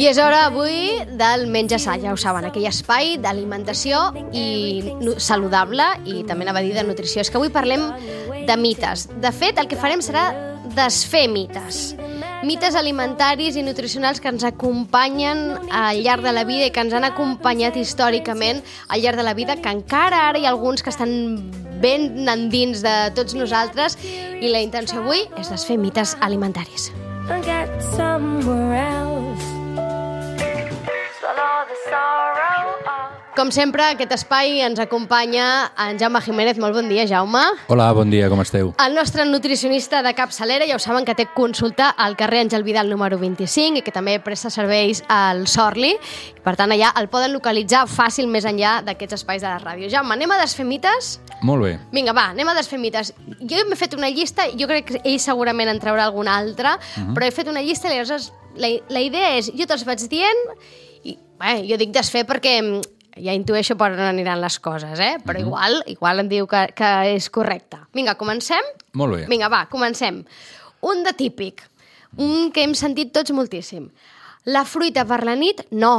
I és hora avui del Menja Sa, ja ho saben, aquell espai d'alimentació i saludable i també anava a dir de nutrició. És que avui parlem de mites. De fet, el que farem serà desfer mites. Mites alimentaris i nutricionals que ens acompanyen al llarg de la vida i que ens han acompanyat històricament al llarg de la vida, que encara ara hi ha alguns que estan ben endins de tots nosaltres i la intenció avui és desfer mites alimentaris. get somewhere else. Com sempre, aquest espai ens acompanya en Jaume Jiménez. Molt bon dia, Jaume. Hola, bon dia, com esteu? El nostre nutricionista de capçalera, ja ho saben que té consulta al carrer Àngel Vidal número 25 i que també presta serveis al Sorli. Per tant, allà el poden localitzar fàcil més enllà d'aquests espais de la ràdio. Jaume, anem a desfer mites? Molt bé. Vinga, va, anem a desfer mites. Jo m'he fet una llista, jo crec que ell segurament en traurà alguna altra, però he fet una llista i llavors la, la idea és, jo te'ls vaig dient, bé, jo dic desfer perquè mm, ja intueixo per on aniran les coses, eh? però igual, igual em diu que, que és correcte. Vinga, comencem? Molt bé. Vinga, va, comencem. Un de típic, un que hem sentit tots moltíssim. La fruita per la nit, no,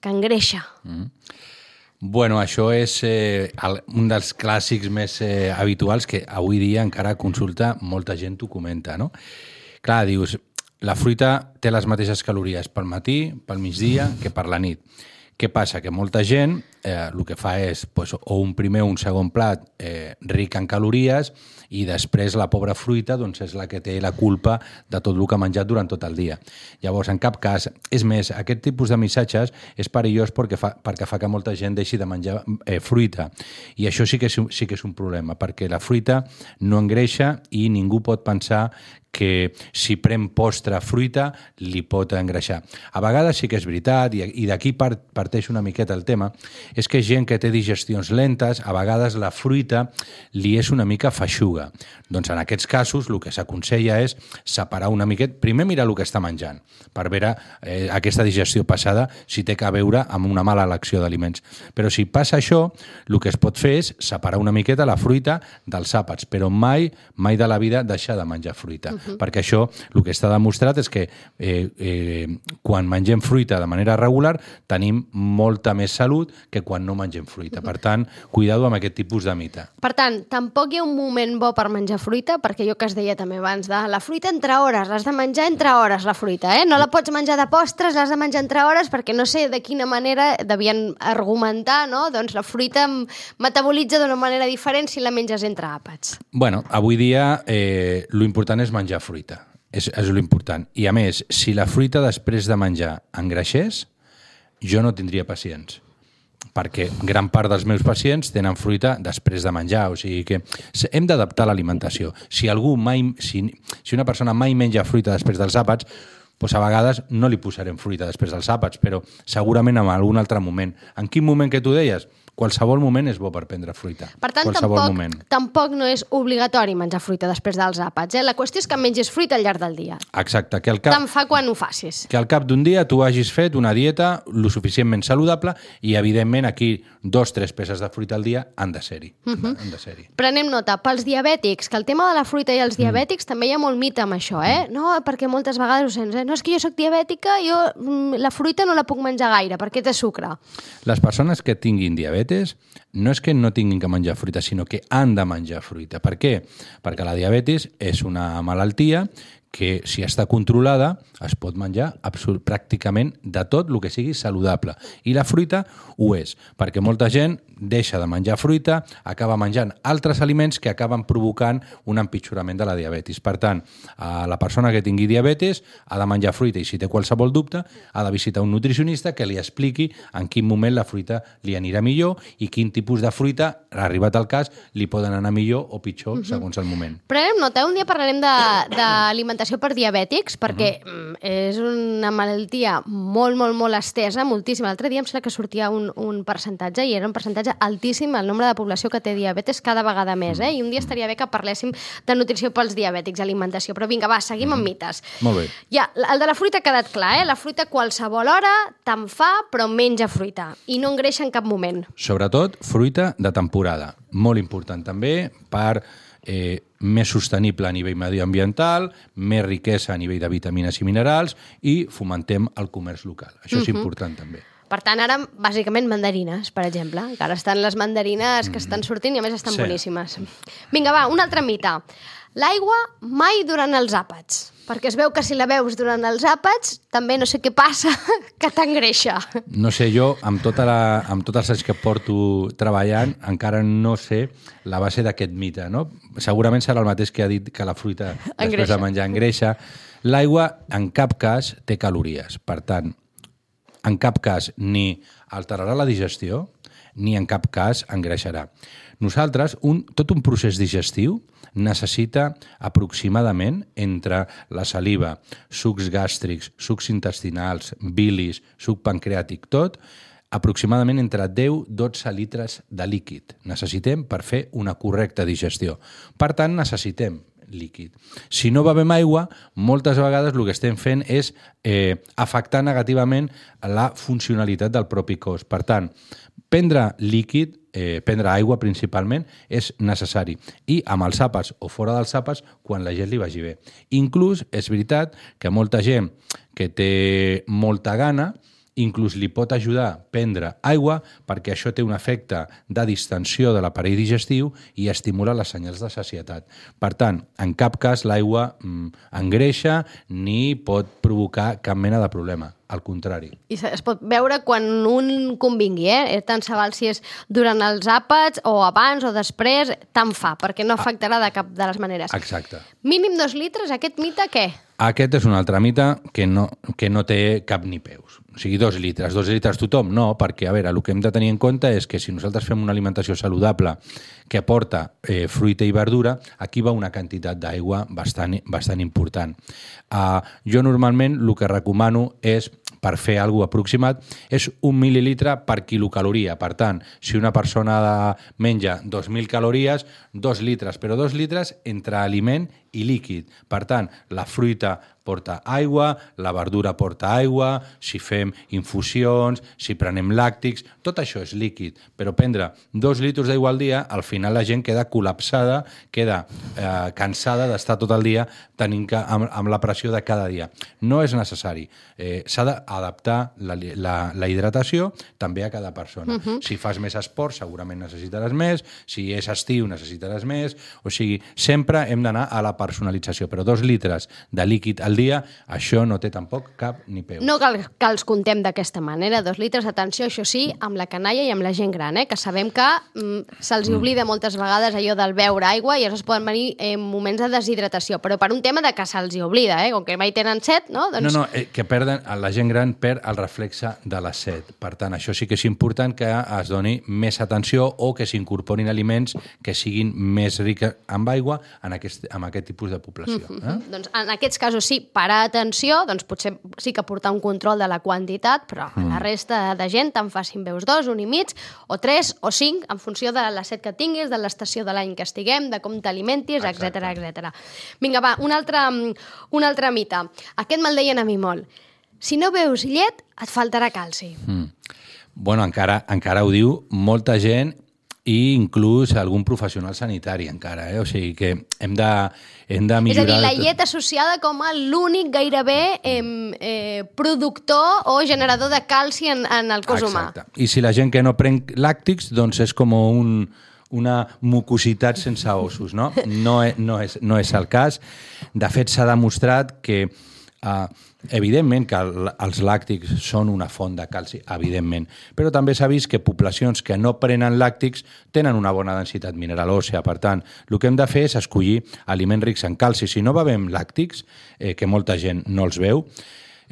que engreixa. Bueno, això és eh, el, un dels clàssics més eh, habituals que avui dia encara consulta molta gent ho comenta, no? Clar, dius, la fruita té les mateixes calories pel matí, pel migdia, que per la nit. Què passa? Que molta gent eh, el que fa és pues, o un primer o un segon plat eh, ric en calories i després la pobra fruita doncs, és la que té la culpa de tot el que ha menjat durant tot el dia. Llavors, en cap cas, és més, aquest tipus de missatges és perillós perquè fa, perquè fa que molta gent deixi de menjar eh, fruita. I això sí que, és, sí que és un problema, perquè la fruita no engreixa i ningú pot pensar que si pren postre fruita li pot engreixar. A vegades sí que és veritat, i, i d'aquí part, parteix una miqueta el tema, és que gent que té digestions lentes, a vegades la fruita li és una mica feixuga. Doncs en aquests casos el que s'aconsella és separar una miqueta, primer mirar el que està menjant, per veure eh, aquesta digestió passada si té que veure amb una mala elecció d'aliments. Però si passa això, el que es pot fer és separar una miqueta la fruita dels àpats, però mai, mai de la vida deixar de menjar fruita, uh -huh. perquè això el que està demostrat és que eh, eh, quan mengem fruita de manera regular tenim molta més salut que quan no mengem fruita. Per tant, cuidado amb aquest tipus de mite. Per tant, tampoc hi ha un moment bo per menjar fruita, perquè jo que es deia també abans de la fruita entre hores, l'has de menjar entre hores, la fruita, eh? No la pots menjar de postres, l'has de menjar entre hores, perquè no sé de quina manera devien argumentar, no? Doncs la fruita metabolitza d'una manera diferent si la menges entre àpats. Bueno, avui dia eh, lo important és menjar fruita. És, és lo important. I a més, si la fruita després de menjar engreixés, jo no tindria pacients perquè gran part dels meus pacients tenen fruita després de menjar, o sigui que hem d'adaptar l'alimentació. Si algú mai, si, si una persona mai menja fruita després dels àpats, doncs a vegades no li posarem fruita després dels àpats, però segurament en algun altre moment. En quin moment que tu deies? Qualsevol moment és bo per prendre fruita. Per tant, Qualsevol tampoc, moment. tampoc no és obligatori menjar fruita després dels àpats. Eh? La qüestió és que menges fruita al llarg del dia. Exacte, que al cap, Tant fa quan ho facis. que al cap d'un dia tu hagis fet una dieta lo suficientment saludable i, evidentment, aquí dos, tres peces de fruita al dia han de ser-hi. Uh -huh. Han de ser-hi. Prenem nota, pels diabètics, que el tema de la fruita i els diabètics també hi ha molt mite amb això, eh? No, perquè moltes vegades ho sents, eh? No, és que jo sóc diabètica, jo mm, la fruita no la puc menjar gaire, perquè té sucre. Les persones que tinguin diabetes no és que no tinguin que menjar fruita, sinó que han de menjar fruita. Per què? Perquè la diabetis és una malaltia que, si està controlada, es pot menjar pràcticament de tot el que sigui saludable. I la fruita ho és, perquè molta gent deixa de menjar fruita, acaba menjant altres aliments que acaben provocant un empitjorament de la diabetis. Per tant, a la persona que tingui diabetes ha de menjar fruita i si té qualsevol dubte ha de visitar un nutricionista que li expliqui en quin moment la fruita li anirà millor i quin tipus de fruita, arribat al cas, li poden anar millor o pitjor -huh. segons el moment. Prenem nota, un dia parlarem de- d'alimentació per diabètics, perquè mm, és una malaltia molt, molt, molt estesa, moltíssima. L'altre dia em sembla que sortia un, un percentatge i era un percentatge altíssim el nombre de població que té diabetes cada vegada més, eh? I un dia estaria bé que parléssim de nutrició pels diabètics, alimentació. Però vinga, va, seguim amb mites. Molt bé. Ja, el de la fruita ha quedat clar, eh? La fruita qualsevol hora te'n fa, però menja fruita. I no engreixa en cap moment. Sobretot fruita de temporada. Molt important també per eh, més sostenible a nivell mediambiental, més riquesa a nivell de vitamines i minerals i fomentem el comerç local. Això és important també. Per tant, ara, bàsicament, mandarines, per exemple. Que ara estan les mandarines que estan sortint i, a més, estan Sí. boníssimes. Vinga, va, un altre mite. L'aigua mai durant els àpats. Perquè es veu que si la veus durant els àpats, també no sé què passa, que t'engreixa. No sé, jo, amb, tota la, amb tots els anys que porto treballant, encara no sé la base d'aquest mite, no? Segurament serà el mateix que ha dit que la fruita després Engreixa. de menjar engreixa. L'aigua, en cap cas, té calories. Per tant, en cap cas ni alterarà la digestió, ni en cap cas engreixarà. Nosaltres, un, tot un procés digestiu necessita aproximadament entre la saliva, sucs gàstrics, sucs intestinals, bilis, suc pancreàtic, tot, aproximadament entre 10-12 litres de líquid necessitem per fer una correcta digestió. Per tant, necessitem líquid. Si no bevem aigua, moltes vegades el que estem fent és eh, afectar negativament la funcionalitat del propi cos. Per tant, prendre líquid, eh, prendre aigua principalment, és necessari. I amb els àpats o fora dels àpats, quan la gent li vagi bé. Inclús és veritat que molta gent que té molta gana inclús li pot ajudar a prendre aigua perquè això té un efecte de distensió de l'aparell digestiu i estimula les senyals de sacietat. Per tant, en cap cas l'aigua mm, engreixa ni pot provocar cap mena de problema. Al contrari. I es pot veure quan un convingui, eh? Tant se val si és durant els àpats o abans o després, tant fa, perquè no afectarà de cap de les maneres. Exacte. Mínim dos litres, aquest mite què? Aquest és un altre mite que no, que no té cap ni peus. O sigui, dos litres. Dos litres tothom? No, perquè, a veure, el que hem de tenir en compte és que si nosaltres fem una alimentació saludable que aporta eh, fruita i verdura, aquí va una quantitat d'aigua bastant, bastant important. Uh, jo normalment el que recomano és per fer alguna aproximat, és un mil·lilitre per quilocaloria. Per tant, si una persona menja 2.000 calories, dos litres, però dos litres entre aliment i líquid. Per tant, la fruita porta aigua, la verdura porta aigua, si fem infusions, si prenem làctics, tot això és líquid. Però prendre dos litres d'aigua al dia, al final la gent queda col·lapsada, queda eh, cansada d'estar tot el dia tenint que, amb, amb la pressió de cada dia. No és necessari. Eh, S'ha d'adaptar la, la, la hidratació també a cada persona. Uh -huh. Si fas més esport, segurament necessitaràs més. Si és estiu, necessitaràs més. O sigui, sempre hem d'anar a la personalització. Però dos litres de líquid al dia, això no té tampoc cap ni peu. No cal que els contem d'aquesta manera, dos litres, atenció, això sí, amb la canalla i amb la gent gran, eh? que sabem que mm, se'ls oblida moltes vegades allò del beure aigua i llavors poden venir eh, moments de deshidratació, però per un tema de que se'ls oblida, eh? com que mai tenen set, no? No, Doncs no, eh, que perden, la gent gran perd el reflexe de la set. Per tant, això sí que és important que es doni més atenció o que s'incorporin aliments que siguin més rics amb aigua en aquest, en aquest tipus de població. Eh? Doncs en aquests casos sí, parar atenció, doncs potser sí que portar un control de la quantitat, però mm. la resta de gent te'n facin veus dos, un i mig, o tres, o cinc, en funció de la set que tinguis, de l'estació de l'any que estiguem, de com t'alimentis, etc etc. Vinga, va, un altre, un altre mite. Aquest me'l deien a mi molt. Si no beus llet, et faltarà calci. Mm. Bueno, encara, encara ho diu molta gent i inclús algun professional sanitari encara, eh? O sigui que hem de, hem de És a millorar... dir, la llet associada com a l'únic gairebé eh, eh, productor o generador de calci en, en el cos humà. Exacte. I si la gent que no pren làctics, doncs és com un, una mucositat sense ossos, no? No és, no és, no és el cas. De fet, s'ha demostrat que Uh, evidentment que el, els làctics són una font de calci, evidentment, però també s'ha vist que poblacions que no prenen làctics tenen una bona densitat mineral òssea. Per tant, el que hem de fer és escollir aliments rics en calci. Si no bevem làctics, eh, que molta gent no els veu,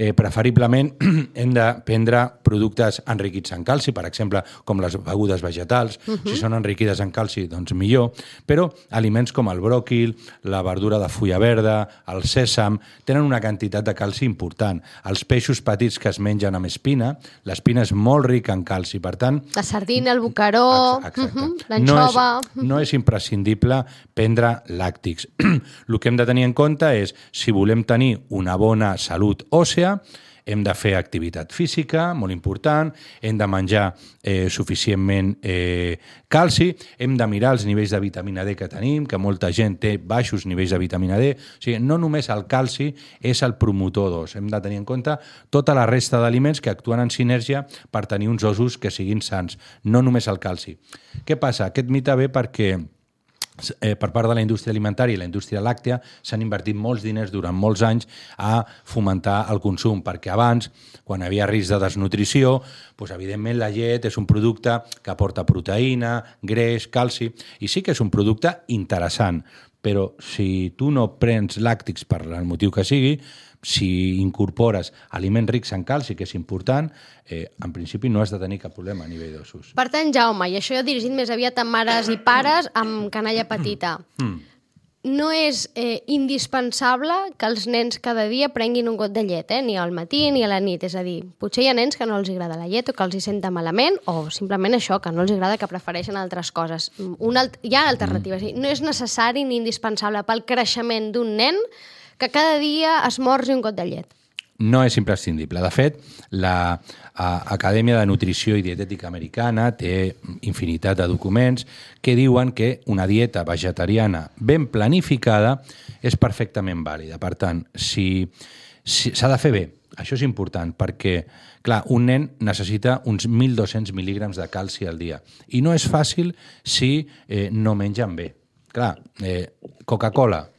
eh, preferiblement hem de prendre productes enriquits en calci, per exemple, com les begudes vegetals. Uh -huh. Si són enriquides en calci, doncs millor. Però aliments com el bròquil, la verdura de fulla verda, el sèsam, tenen una quantitat de calci important. Els peixos petits que es mengen amb espina, l'espina és molt rica en calci, per tant, La sardina, el Ex- Exacte. mhm, l'anxova... No és, no és imprescindible prendre làctics. el que hem de tenir en compte és, si volem tenir una bona salut òssea, hem de fer activitat física, molt important, hem de menjar eh, suficientment eh, calci, hem de mirar els nivells de vitamina D que tenim, que molta gent té baixos nivells de vitamina D. O sigui, no només el calci és el promotor d'os, hem de tenir en compte tota la resta d'aliments que actuen en sinergia per tenir uns ossos que siguin sants, no només el calci. Què passa? Aquest mite ve perquè eh, per part de la indústria alimentària i la indústria làctea s'han invertit molts diners durant molts anys a fomentar el consum, perquè abans, quan havia risc de desnutrició, doncs, evidentment la llet és un producte que aporta proteïna, greix, calci, i sí que és un producte interessant, però si tu no prens làctics per el motiu que sigui, si incorpores aliments rics en calci, que és important, eh, en principi no has de tenir cap problema a nivell d'ossos. Per tant, Jaume, i això ja dirigit més aviat a mares i pares amb canalla petita, Mm. no és eh, indispensable que els nens cada dia prenguin un got de llet, eh? ni al matí ni a la nit. És a dir, potser hi ha nens que no els agrada la llet o que els hi senta malament o simplement això, que no els agrada, que prefereixen altres coses. Un alt... Hi ha alternatives. Mm. No és necessari ni indispensable pel creixement d'un nen que cada dia esmorzi un got de llet. no és imprescindible. De fet, la a, Acadèmia de Nutrició i Dietètica Americana té infinitat de documents que diuen que una dieta vegetariana ben planificada és perfectament vàlida. Per tant, si si- s'ha de fer bé, això és important, perquè, clar, un nen necessita uns 1.200 mil·lígrams de calci al dia. I no és fàcil si eh, no mengen bé. Clar, eh, Coca-Cola,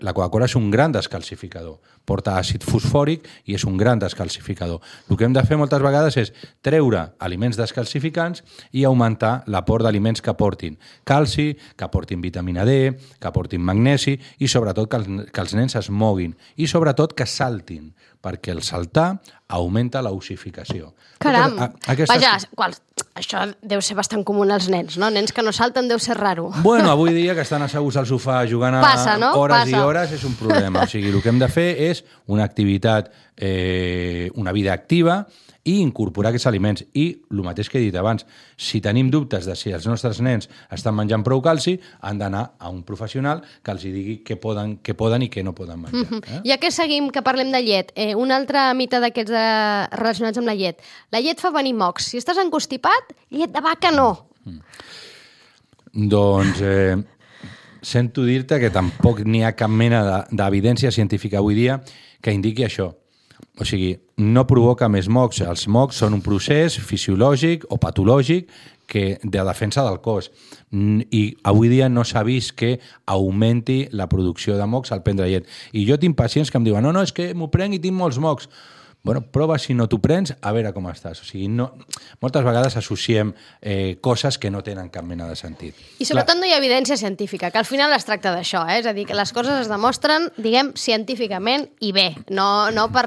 la Coca-Cola és un gran descalcificador. Porta àcid fosfòric i és un gran descalcificador. El que hem de fer moltes vegades és treure aliments descalcificants i augmentar l'aport d'aliments que aportin calci, que aportin vitamina D, que aportin magnesi i sobretot que els, que els nens es moguin i sobretot que saltin, perquè el saltar augmenta la ossificació. Caram! Totes- a- aquestes- Vaja, qual... això deu ser bastant comú als nens, no? Nens que no salten deu ser raro. Bueno, avui dia que estan asseguts al sofà jugant a Passa, no? hores i Passa. hores és un problema. O sigui, el que hem de fer és una activitat, eh, una vida activa i incorporar aquests aliments. I el mateix que he dit abans, si tenim dubtes de si els nostres nens estan menjant prou calci, han d'anar a un professional que els digui què poden, què poden i què no poden menjar. Eh? Ja que seguim, que parlem de llet, eh, un altre mite d'aquests de... relacionats amb la llet. La llet fa venir mocs. Si estàs encostipat, llet de vaca no. Doncs eh, sento dir-te que tampoc n'hi ha cap mena de- d'evidència científica avui dia que indiqui això. O sigui, no provoca més mocs. Els mocs són un procés fisiològic o patològic que de defensa del cos. I avui dia no s'ha vist que augmenti la producció de mocs al prendre llet. I jo tinc pacients que em diuen no, no, és que m'ho prenc i tinc molts mocs. Bueno, prova si no t'ho prens, a veure com estàs. O sigui, no, moltes vegades associem eh, coses que no tenen cap mena de sentit. I sobretot no hi ha evidència científica, que al final es tracta d'això, eh? és a dir, que les coses es demostren, diguem, científicament i bé, no, no per...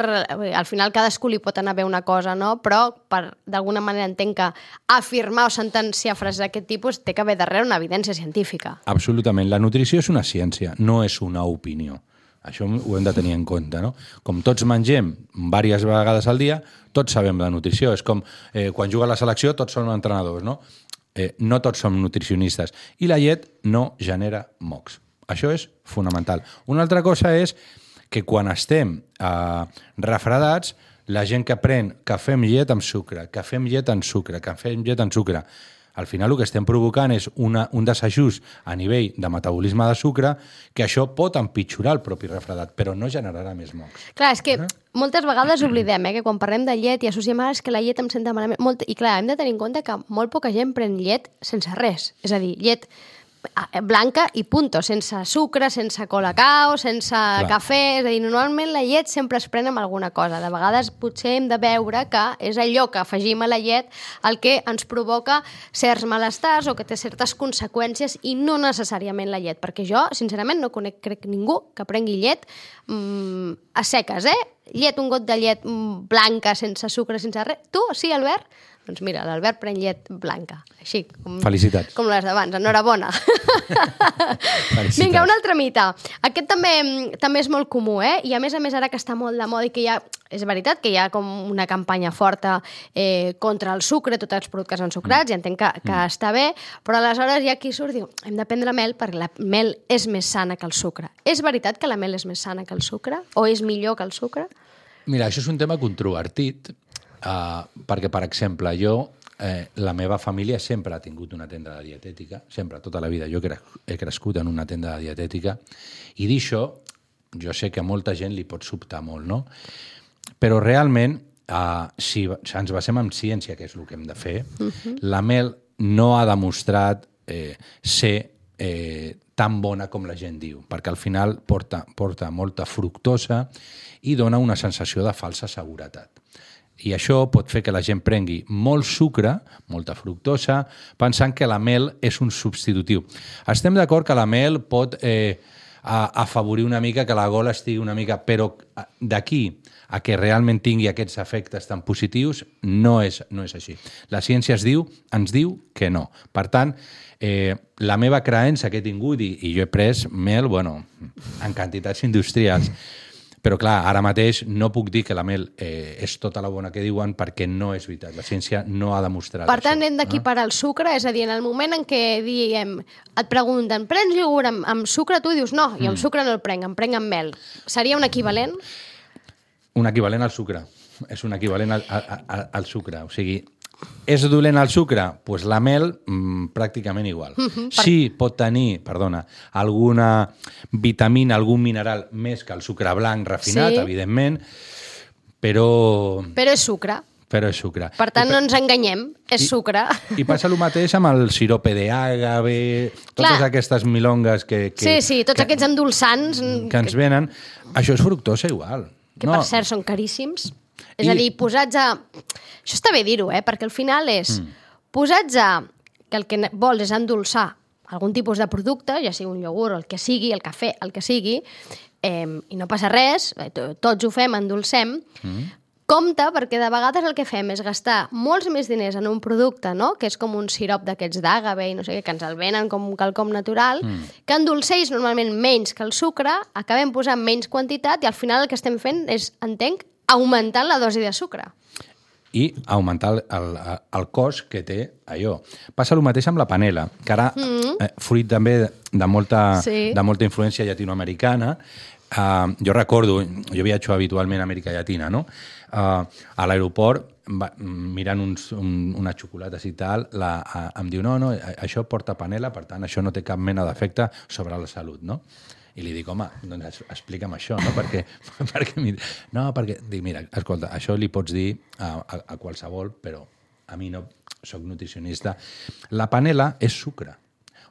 Al final cadascú li pot anar bé una cosa, no? però per d'alguna manera entenc que afirmar o sentenciar frases d'aquest tipus té que haver darrere una evidència científica. Absolutament. La nutrició és una ciència, no és una opinió. Això ho hem de tenir en compte, no? Com tots mengem diverses vegades al dia, tots sabem de nutrició. És com eh, quan juga la selecció, tots som entrenadors, no? Eh, no tots som nutricionistes. I la llet no genera mocs. Això és fonamental. Una altra cosa és que quan estem eh, refredats, la gent que pren cafè amb llet amb sucre, cafè amb llet amb sucre, cafè amb llet amb sucre, al final el que estem provocant és una, un desajust a nivell de metabolisme de sucre que això pot empitjorar el propi refredat, però no generarà més mocs. Clar, és que moltes vegades oblidem eh, que quan parlem de llet i associem ara és que la llet em senta malament. Molt, I clar, hem de tenir en compte que molt poca gent pren llet sense res. És a dir, llet ah, blanca i punto, sense sucre, sense colacao, sense Clar. cafè, és a dir, normalment la llet sempre es pren amb alguna cosa. De vegades potser hem de veure que és allò que afegim a la llet el que ens provoca certs malestars o que té certes conseqüències i no necessàriament la llet, perquè jo, sincerament, no conec crec ningú que prengui llet mm, a seques, eh? Llet, un got de llet mm, blanca, sense sucre, sense res. Tu, sí, Albert? Doncs mira, l'Albert pren llet blanca, així, com, Felicitats. com les d'abans. Enhorabona. Vinga, un altre mite. Aquest també també és molt comú, eh? I a més a més ara que està molt de moda i que ha... És veritat que hi ha com una campanya forta eh, contra el sucre, tots els productes ensucrats, i entenc que, que està bé, però aleshores hi ha qui surt i diu hem de prendre mel perquè la mel és més sana que el sucre. És veritat que la mel és més sana que el sucre? O és millor que el sucre? Mira, això és un tema controvertit, uh, perquè, per exemple, jo, eh, la meva família sempre ha tingut una tenda de dietètica, sempre, tota la vida. Jo he cre- he crescut en una tenda de dietètica, i d'això jo sé que a molta gent li pot sobtar molt, no? Però realment, uh, si si ens basem en ciència, que és el que hem de fer, uh -huh. la mel no ha demostrat eh, ser eh, tan bona com la gent diu, perquè al final porta, porta molta fructosa i dona una sensació de falsa seguretat. I això pot fer que la gent prengui molt sucre, molta fructosa, pensant que la mel és un substitutiu. Estem d'acord que la mel pot eh, afavorir una mica que la gola estigui una mica... Però a- d'aquí a que realment tingui aquests efectes tan positius, no és, no és així. La ciència es diu, ens diu que no. Per tant, eh, la meva creença que he tingut, i, i jo he pres mel, bueno, en quantitats industrials, però clar, ara mateix no puc dir que la mel eh, és tota la bona que diuen perquè no és veritat. La ciència no ha demostrat Per tant, això. hem d'equiparar el sucre, és a dir, en el moment en què diem, et pregunten, prens iogurt amb, amb sucre? Tu dius, no, jo amb sucre no el prenc, em prenc amb mel. Seria un equivalent? un equivalent al sucre. És un equivalent al, al, al, al sucre. O sigui, és dolent el sucre? Doncs pues la mel, mm, pràcticament igual. Mm -hmm, sí, pot tenir, perdona, alguna vitamina, algun mineral més que el sucre blanc refinat, Sí. evidentment, però, Però és sucre. però és sucre. Per tant, no ens enganyem, és sucre. I passa el mateix amb el sirope d'àgave, totes Clar. aquestes milongues que, que, Sí, sí, tots que, aquests endolçants que ens venen. Això és fructosa igual. que per cert són caríssims. És I- a dir, posats a... Això està bé dir-ho, eh? perquè al final és mm. posats a... que el que vols és endolçar algun tipus de producte, ja sigui un iogurt, el que sigui, el cafè, el que sigui, eh, i no passa res, eh, to- tots ho fem, endolcem, mm. Compte, perquè de vegades el que fem és gastar molts més diners en un producte, no? que és com un sirop d'aquests d'àgave i no sé què, que ens el venen com quelcom natural, mm. que endolceix normalment menys que el sucre, acabem posant menys quantitat i al final el que estem fent és, entenc, augmentant la dosi de sucre. i augmentar el, el, el cost que té allò. Passa el mateix amb la panela, que ara, mm -hmm. eh, fruit també de, molta, Sí. de molta influència llatinoamericana, eh, jo recordo, jo viatjo habitualment a Amèrica Llatina, no? Eh, a l'aeroport, mirant uns, un, unes xocolates i tal, la, a, em diu, no, no, això porta panela, per tant, això no té cap mena d'efecte sobre la salut, no? I li dic, home, doncs explica'm això, no? Perquè, perquè no, perquè, dic, mira, escolta, això li pots dir a, a, a qualsevol, però a mi no sóc nutricionista. La panela és sucre.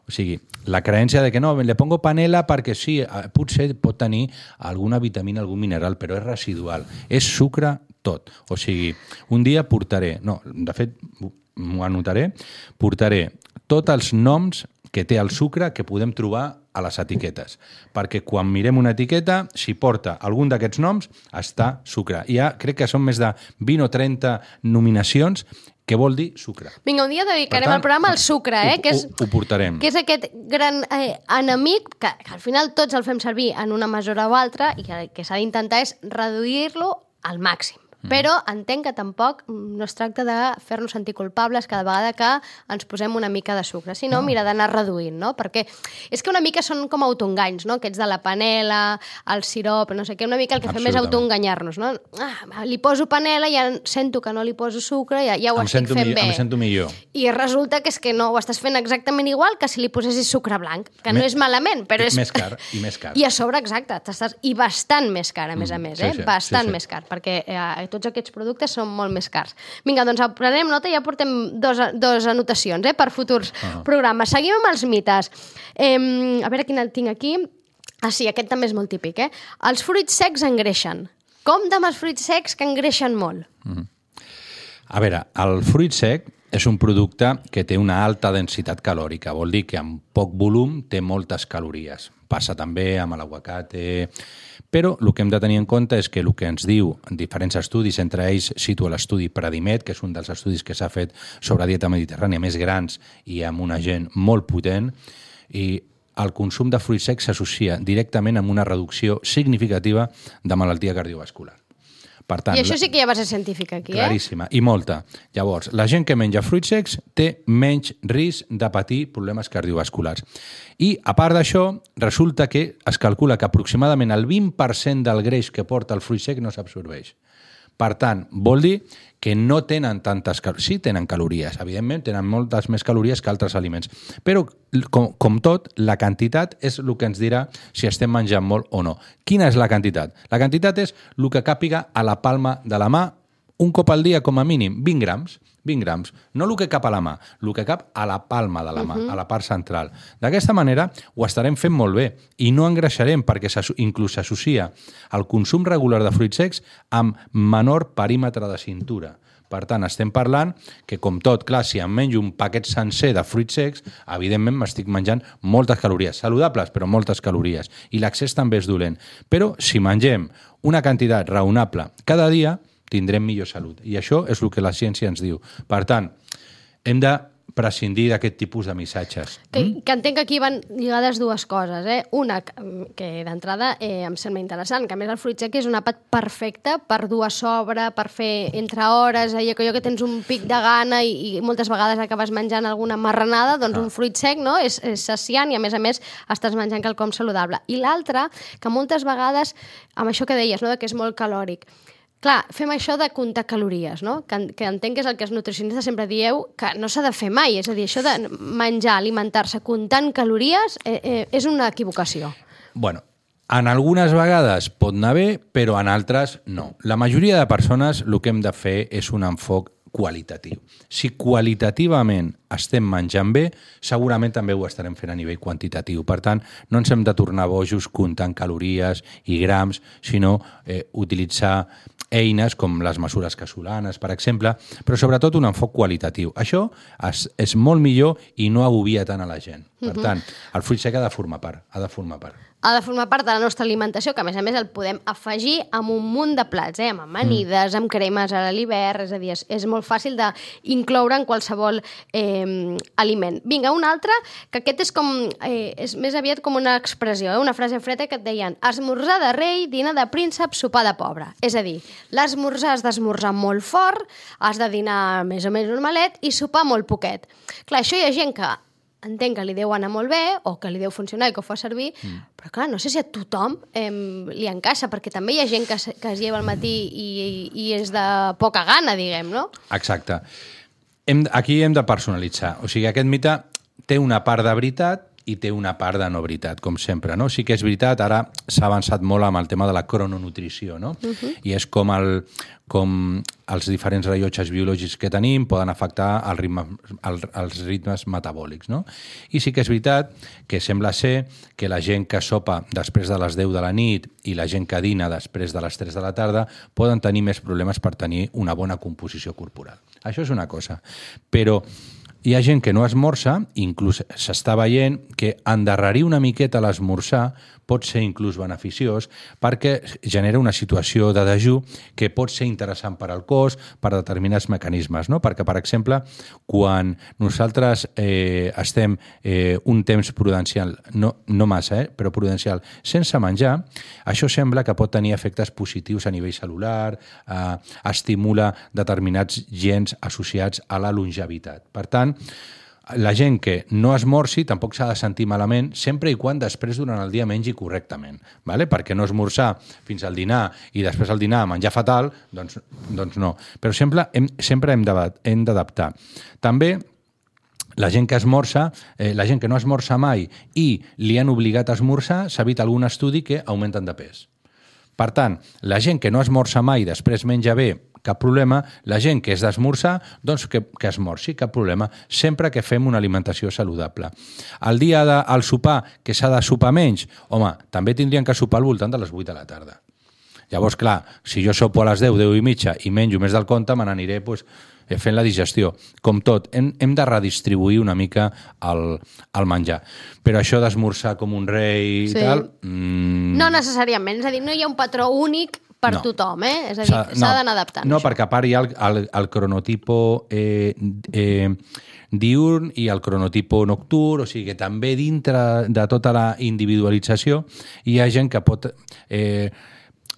O sigui, la creença de que no, le pongo panela perquè sí, eh, potser pot tenir alguna vitamina, algun mineral, però és residual. És sucre tot. O sigui, un dia portaré, no, de fet, m'ho anotaré, portaré tots els noms que té el sucre que podem trobar a les etiquetes. Perquè quan mirem una etiqueta, si porta algun d'aquests noms, està sucre. I ja crec que són més de 20 o 30 nominacions que vol dir sucre. Vinga, un dia dedicarem Per tant, el programa al sucre, eh? ho- que és, ho- ho portarem. Que és aquest gran eh, enemic que, que al final tots el fem servir en una mesura o altra i que el que s'ha d'intentar és reduir-lo al màxim. Mm. Però entenc que tampoc mm, no es tracta de fer-nos sentir culpables cada vegada que ens posem una mica de sucre, sinó no. mira d'anar reduint, no? Perquè és que una mica són com autoenganys, no? Aquests de la panela, el sirop, no sé què, una mica el que fem és autoenganyar-nos, no? Ah, li poso panela i ja sento que no li poso sucre, ja, ja ho Em estic sento, fent millor, bé. em sento millor. I resulta que és que no, ho estàs fent exactament igual que si li posessis sucre blanc, que no Me- és malament, però és... Més car, i més car. I a sobre, exacte, i bastant més car, a més a Mm, més, sí, eh? sí, bastant sí, sí. més car, perquè eh, tots aquests productes són molt més cars. Vinga, doncs prenem nota i ja portem dos, dos anotacions eh, per futurs Ah. programes. Seguim amb els mites. Eh, a veure quin el tinc aquí. Ah, sí, aquest també és molt típic, eh? Els fruits secs engreixen. Compte amb els fruits secs que engreixen molt. A veure, el fruit sec és un producte que té una alta densitat calòrica, vol dir que amb poc volum té moltes calories. Passa també amb l'aguacate... Però el que hem de tenir en compte és que el que ens diu en diferents estudis, entre ells situa l'estudi Predimet, que és un dels estudis que s'ha fet sobre dieta mediterrània més grans i amb una gent molt potent, i el consum de fruits secs s'associa directament amb una reducció significativa de malaltia cardiovascular. Per tant, I això sí que hi ha base científica aquí, eh? Claríssima, i molta. Llavors, la gent que menja fruits secs té menys risc de patir problemes cardiovasculars. I, a part d'això, resulta que es calcula que aproximadament el 20% del greix que porta el fruit sec no s'absorbeix. Per tant, vol dir que no tenen tantes calories. Sí, tenen calories, evidentment, tenen moltes més calories que altres aliments. Però, com, com tot, la quantitat és el que ens dirà si estem menjant molt o no. Quina és la quantitat? La quantitat és el que càpiga a la palma de la mà un cop al dia com a mínim, 20 grams. 20 grams. No el que cap a la mà, el que cap a la palma de la mà, uh -huh. a la part central. D'aquesta manera ho estarem fent molt bé i no engreixarem perquè inclús s'associa el consum regular de fruits secs amb menor perímetre de cintura. Per tant, estem parlant que, com tot, clar, si em menjo un paquet sencer de fruits secs, evidentment m'estic menjant moltes calories, saludables, però moltes calories. I l'accés també és dolent. Però si mengem una quantitat raonable cada dia, tindrem millor salut. I això és el que la ciència ens diu. Per tant, hem de prescindir d'aquest tipus de missatges. Que, mm? que entenc que aquí van lligades dues coses. Eh? Una, que d'entrada eh, em sembla interessant, que a més el fruit sec és un àpat perfecte per dur a sobre, per fer entre hores, allò que, allò que tens un pic de gana i, i moltes vegades acabes menjant alguna marranada, doncs ah. un fruit sec no? és, és saciant i a més a més estàs menjant quelcom saludable. I l'altra, que moltes vegades, amb això que deies, no? que és molt calòric, Clar, fem això de comptar calories, no? Que, que entenc que és el que els nutricionistes sempre dieu que no s'ha de fer mai. És a dir, això de menjar, alimentar-se comptant calories eh, eh, és una equivocació. Bueno, en algunes vegades pot anar bé, però en altres no. La majoria de persones el que hem de fer és un enfoc qualitatiu. Si qualitativament estem menjant bé, segurament també ho estarem fent a nivell quantitatiu. Per tant, no ens hem de tornar bojos comptant calories i grams, sinó eh, utilitzar eines com les mesures casolanes, per exemple, però sobretot un enfoc qualitatiu. Això és, és molt millor i no agobia tant a la gent. Per -huh. tant, el fruit sec ha de formar part, ha de formar part ha de formar part de la nostra alimentació, que a més a més el podem afegir amb un munt de plats, eh? amb amanides, mm. amb cremes a l'hivern, és a dir, és, és molt fàcil d'incloure en qualsevol eh, aliment. Vinga, un altre, que aquest és com, eh, és més aviat com una expressió, eh? una frase freda que et deien esmorzar de rei, dinar de príncep, sopar de pobre. És a dir, l'esmorzar has d'esmorzar molt fort, has de dinar més o menys normalet i sopar molt poquet. Clar, això hi ha gent que entenc que li deu anar molt bé o que li deu funcionar i que ho fa servir, mm. però clar, no sé si a tothom eh, li encaixa, perquè també hi ha gent que, que es lleva al matí i, i és de poca gana, diguem, no? Exacte. Hem, aquí hem de personalitzar. O sigui, aquest mite té una part de veritat i té una part de no veritat, com sempre. No? Sí que és veritat, ara s'ha avançat molt amb el tema de la crononutrició, no? Uh -huh. i és com, el, com els diferents rellotges biològics que tenim poden afectar el ritme, el, els ritmes metabòlics. No? I sí que és veritat que sembla ser que la gent que sopa després de les 10 de la nit i la gent que dina després de les 3 de la tarda poden tenir més problemes per tenir una bona composició corporal. Això és una cosa. Però hi ha gent que no esmorza, inclús s'està veient que endarrerir una miqueta l'esmorzar pot ser inclús beneficiós perquè genera una situació de dejú que pot ser interessant per al cos, per determinats mecanismes. No? Perquè, per exemple, quan nosaltres eh, estem eh, un temps prudencial, no, no massa, eh, però prudencial, sense menjar, això sembla que pot tenir efectes positius a nivell celular, eh, estimula determinats gens associats a la longevitat. Per tant, la gent que no esmorci tampoc s'ha de sentir malament sempre i quan després durant el dia mengi correctament, ¿vale? perquè no esmorzar fins al dinar i després al dinar menjar fatal, doncs, doncs no. Però sempre hem, sempre hem d'adaptar. També la gent que esmorza, eh, la gent que no esmorza mai i li han obligat a esmorzar, s'ha vist algun estudi que augmenten de pes. Per tant, la gent que no esmorza mai després menja bé cap problema. La gent que és d'esmorzar, doncs que, que esmorci, cap problema, sempre que fem una alimentació saludable. El dia del de, sopar, que s'ha de sopar menys, home, també tindrien que sopar al voltant de les 8 de la tarda. Llavors, clar, si jo sopo a les 10, 10 i mitja i menjo més del compte, me n'aniré pues, eh, fent la digestió. Com tot, hem, hem de redistribuir una mica el, el menjar. Però això d'esmorzar com un rei sí. i tal... Mmm... No necessàriament, és a dir, no hi ha un patró únic per no. tothom, eh? És a dir, s'ha no, d'anar adaptant. No, això. perquè a part hi ha el, el, el cronotipo eh, eh, diurn i el cronotipo nocturn, o sigui que també dintre de tota la individualització hi ha gent que pot eh,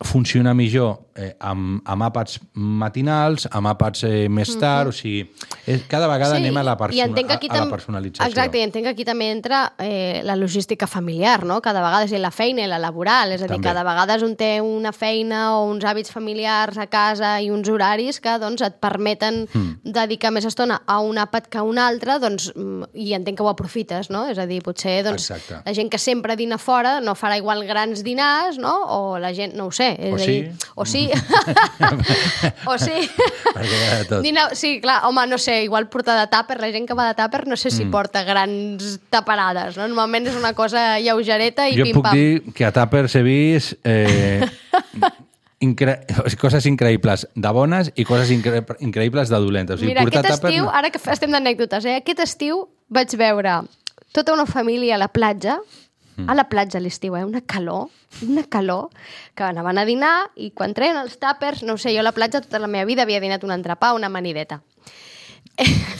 funcionar millor eh, amb, amb àpats matinals, amb àpats eh, més tard, o sigui, és, cada vegada anem a la, i persona, que aquí a, a la personalització. Exacte, i entenc que aquí també entra eh, la logística familiar, no? Cada vegada, és a dir, la feina i la laboral, és a dir, També. cada vegada un té una feina o uns hàbits familiars a casa i uns horaris que doncs, et permeten Hmm. dedicar més estona a un àpat que a un altre, doncs, mm, i entenc que ho aprofites, no? És a dir, potser doncs, Exacte. la gent que sempre dina fora no farà igual grans dinars, no? O la gent, no ho sé. És O a sí. dir, o sí. o sí. Perquè tot. Dina, sí, clar, home, no sé, igual portar de tàper, la gent que va de tàper no sé si Mm. porta grans taparades, no? Normalment és una cosa lleugereta i jo puc pim-pam. dir que a Tuppers he vist eh, incre... coses increïbles de bones i coses incre... increïbles de dolentes. O sigui, Mira, aquest tàpers estiu, ara que estem d'anècdotes, eh? aquest estiu vaig veure tota una família a la platja, Mm. a la platja a l'estiu, eh? una calor, una calor, que anaven a dinar i quan treien els tàpers, no sé, jo a la platja tota la meva vida havia dinat un entrepà, una amanideta.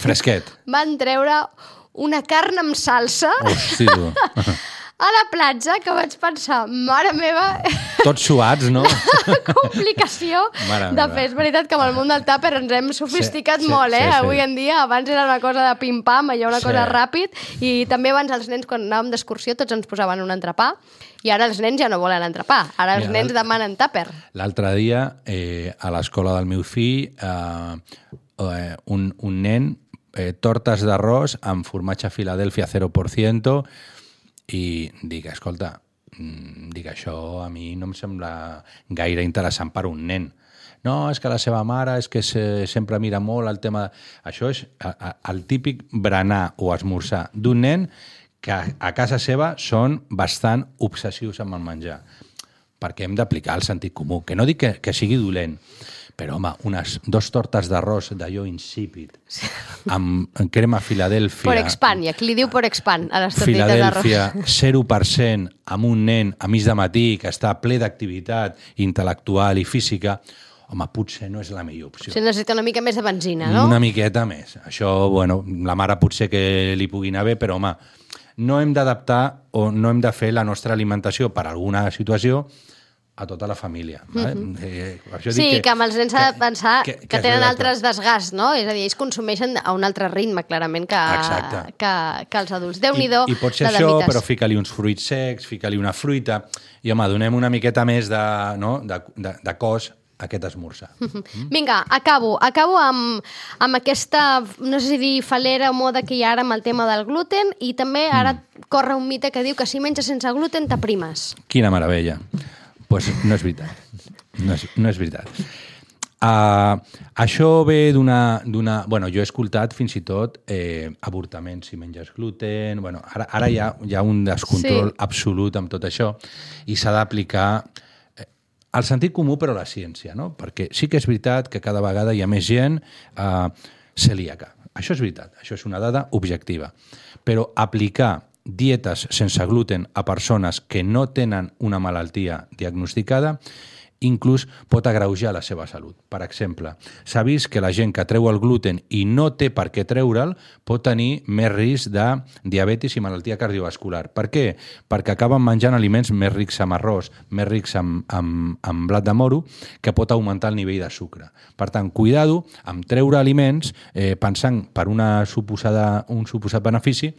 Fresquet. Van treure una carn amb salsa Hosti, tu. a la platja que vaig pensar, mare meva, Tots suats, no? complicació Mare de fer. És veritat que amb el món del tàper ens hem sofisticat Sí, sí, molt, eh? sí, sí. Avui en dia, abans era una cosa de pim-pam, allò una Sí. cosa ràpid, i també abans els nens, quan anàvem d'excursió, tots ens posaven un entrepà, i ara els nens ja no volen entrepà, ara els Mira, nens demanen tàper. L'altre dia, eh, a l'escola del meu fill, eh, eh, un, un nen, eh, tortes d'arròs amb formatge Filadèlfia 0%, i dic, escolta, mm, dic, això a mi no em sembla gaire interessant per un nen. No, és que la seva mare és que se, sempre mira molt el tema... Això és el típic berenar o esmorzar d'un nen que a casa seva són bastant obsessius amb el menjar perquè hem d'aplicar el sentit comú. Que no dic que, que sigui dolent, però, home, unes dos tortes d'arròs d'allò insípid, amb crema Filadèlfia... Por expand, i aquí li diu por expand a les tortites d'arròs. Filadèlfia 0% amb un nen a mig de matí que està ple d'activitat intel·lectual i física, home, potser no és la millor opció. Si necessita una mica més de benzina, no? Una miqueta més. Això, bueno, la mare potser que li pugui anar bé, però, home, no hem d'adaptar o no hem de fer la nostra alimentació per alguna situació a tota la família. Vale? eh, per això Mhm. Sí, dic que, amb els nens s'ha de pensar que, que- que, que tenen altres desgasts, no? És a dir, ells consumeixen a un altre ritme, clarament, que, Exacte. que, que els adults. I, Déu-n'hi-do I pot ser això, però fica-li uns fruits secs, fica-li una fruita, i home, donem una miqueta més de, no? de, de, de cos aquest esmorzar. Vinga, acabo. Acabo amb, amb aquesta, no sé si dir falera o moda que hi ha ara amb el tema del gluten i també ara Mm. corre un mite que diu que si menges sense gluten t'aprimes. Quina meravella. Pues no és veritat. No és, no és veritat. Uh, això ve d'una... Bueno, jo he escoltat fins i tot eh, avortaments si menges gluten... Bueno, ara, ara hi, ha, hi ha un descontrol Sí. sí. absolut amb tot això i s'ha d'aplicar eh, el sentit comú però la ciència, no? Perquè sí que és veritat que cada vegada hi ha més gent eh, celíaca. Això és veritat, això és una dada objectiva. Però aplicar dietes sense gluten a persones que no tenen una malaltia diagnosticada inclús pot agreujar la seva salut. Per exemple, s'ha vist que la gent que treu el gluten i no té per què treure'l pot tenir més risc de diabetis i malaltia cardiovascular. Per què? Perquè acaben menjant aliments més rics amb arròs, més rics amb, amb, amb blat de moro, que pot augmentar el nivell de sucre. Per tant, cuidado amb treure aliments eh, pensant per una suposada, un suposat benefici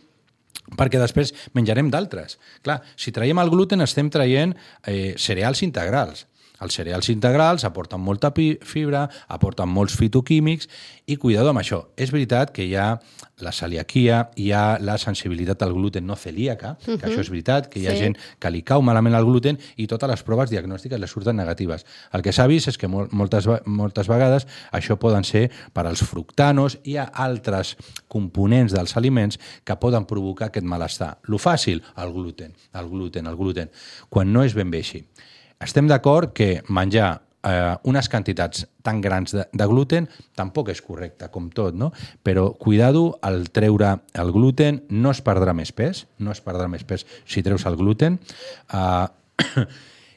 perquè després menjarem d'altres. Clar, si traiem el gluten estem traient eh, cereals integrals. Els cereals integrals aporten molta fibra, aporten molts fitoquímics i cuidado amb això. És veritat que hi ha la celiaquia, hi ha la sensibilitat al gluten no celíaca, que això és veritat, que hi ha Sí. gent que li cau malament el gluten i totes les proves diagnòstiques les surten negatives. El que s'ha vist és que mol- moltes, moltes vegades això poden ser per als fructanos i hi ha altres components dels aliments que poden provocar aquest malestar. Lo fàcil, el gluten, el gluten, el gluten, quan no és ben bé així. Estem d'acord que menjar eh, unes quantitats tan grans de, de gluten tampoc és correcte, com tot, no? Però cuidado al treure el gluten, no es perdrà més pes, no es perdrà més pes si treus el gluten. Eh,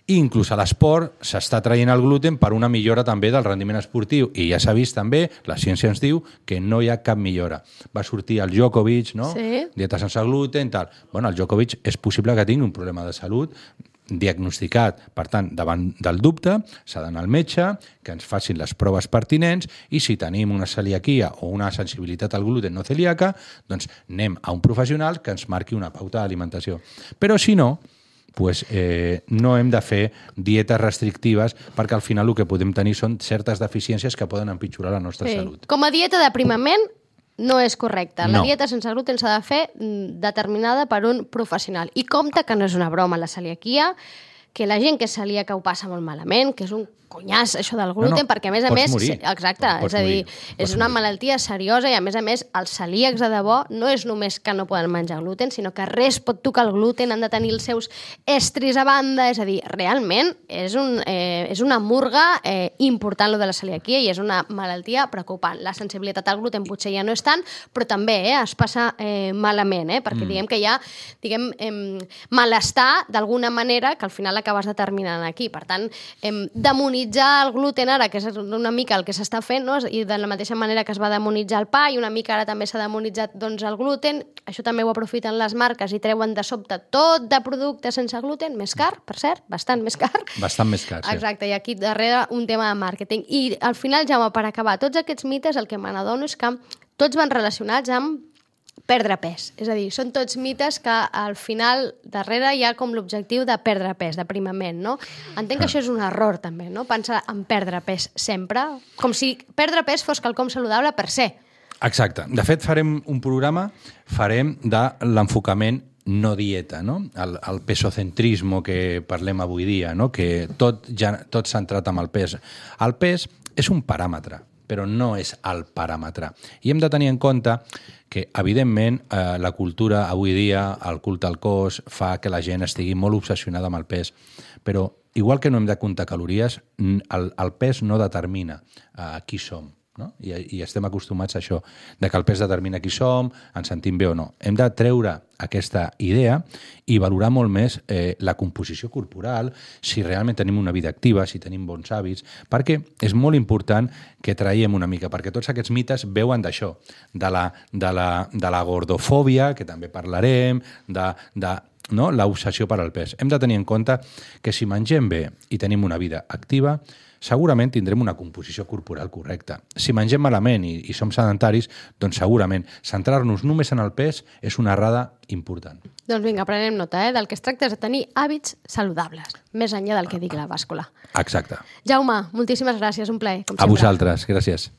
i inclús a l'esport s'està traient el gluten per una millora també del rendiment esportiu i ja s'ha vist també, la ciència ens diu que no hi ha cap millora. Va sortir el Djokovic, no? Sí. Dieta sense gluten, tal. Bueno, el Djokovic és possible que tingui un problema de salut diagnosticat, per tant, davant del dubte, s'ha d'anar al metge, que ens facin les proves pertinents i si tenim una celiaquia o una sensibilitat al gluten no celíaca, doncs anem a un professional que ens marqui una pauta d'alimentació. Però si no, pues, eh, no hem de fer dietes restrictives perquè al final el que podem tenir són certes deficiències que poden empitjorar la nostra Sí. salut. Com a dieta d'aprimament, no és correcte. La No. dieta sense gluten s'ha de fer mm, determinada per un professional. I compte que no és una broma la celiaquia, que la gent que és celíaca ho passa molt malament, que és un conyàs això del gluten, No, no, perquè a més a pots més... morir. Exacte, Pots és a dir, morir, és pots una morir. malaltia seriosa i a més a més els celíacs de debò no és només que no poden menjar gluten, sinó que res pot tocar el gluten, han de tenir els seus estris a banda, és a dir, realment és, un, eh, és una murga eh, important lo de la celiaquia i és una malaltia preocupant. La sensibilitat al gluten potser ja no és tant, però també eh, es passa eh, malament, eh, perquè mm. diguem que hi ha diguem, eh, malestar d'alguna manera que al final acabes determinant aquí. Per tant, eh, demonitzar el gluten ara, que és una mica el que s'està fent, no? i de la mateixa manera que es va demonitzar el pa i una mica ara també s'ha demonitzat doncs, el gluten, això també ho aprofiten les marques i treuen de sobte tot de producte sense gluten, més car, per cert, bastant més car. Bastant més car, sí. Exacte, i aquí darrere un tema de màrqueting. I al final, Jaume, per acabar, tots aquests mites el que me n'adono és que tots van relacionats amb perdre pes. És a dir, són tots mites que al final darrere hi ha com l'objectiu de perdre pes, d'aprimament, no? Entenc que això és un error també, no? Pensar en perdre pes sempre, com si perdre pes fos quelcom saludable per ser. Exacte. De fet, farem un programa, farem de l'enfocament no dieta, no? El, el pesocentrismo que parlem avui dia, no? que tot, ja, tot centrat amb el pes. El pes és un paràmetre, però no és el paràmetre. I hem de tenir en compte que, evidentment, eh, la cultura avui dia, el culte al cos, fa que la gent estigui molt obsessionada amb el pes, però igual que no hem de comptar calories, el, el pes no determina eh, qui som. No? I, I estem acostumats a això, de que el pes determina qui som, ens sentim bé o no. Hem de treure aquesta idea i valorar molt més eh, la composició corporal, si realment tenim una vida activa, si tenim bons hàbits, perquè és molt important que traiem una mica, perquè tots aquests mites veuen d'això, de la, de, la, de la gordofòbia, que també parlarem, de, de no? l'obsessió per al pes. Hem de tenir en compte que si mengem bé i tenim una vida activa, segurament tindrem una composició corporal correcta. Si mengem malament i, i som sedentaris, doncs segurament centrar-nos només en el pes és una errada important. Doncs vinga, prenem nota, eh? Del que es tracta és de tenir hàbits saludables, més enllà del que digui la bàscula. Exacte. Jaume, moltíssimes gràcies, un plaer, com A sempre. vosaltres, gràcies.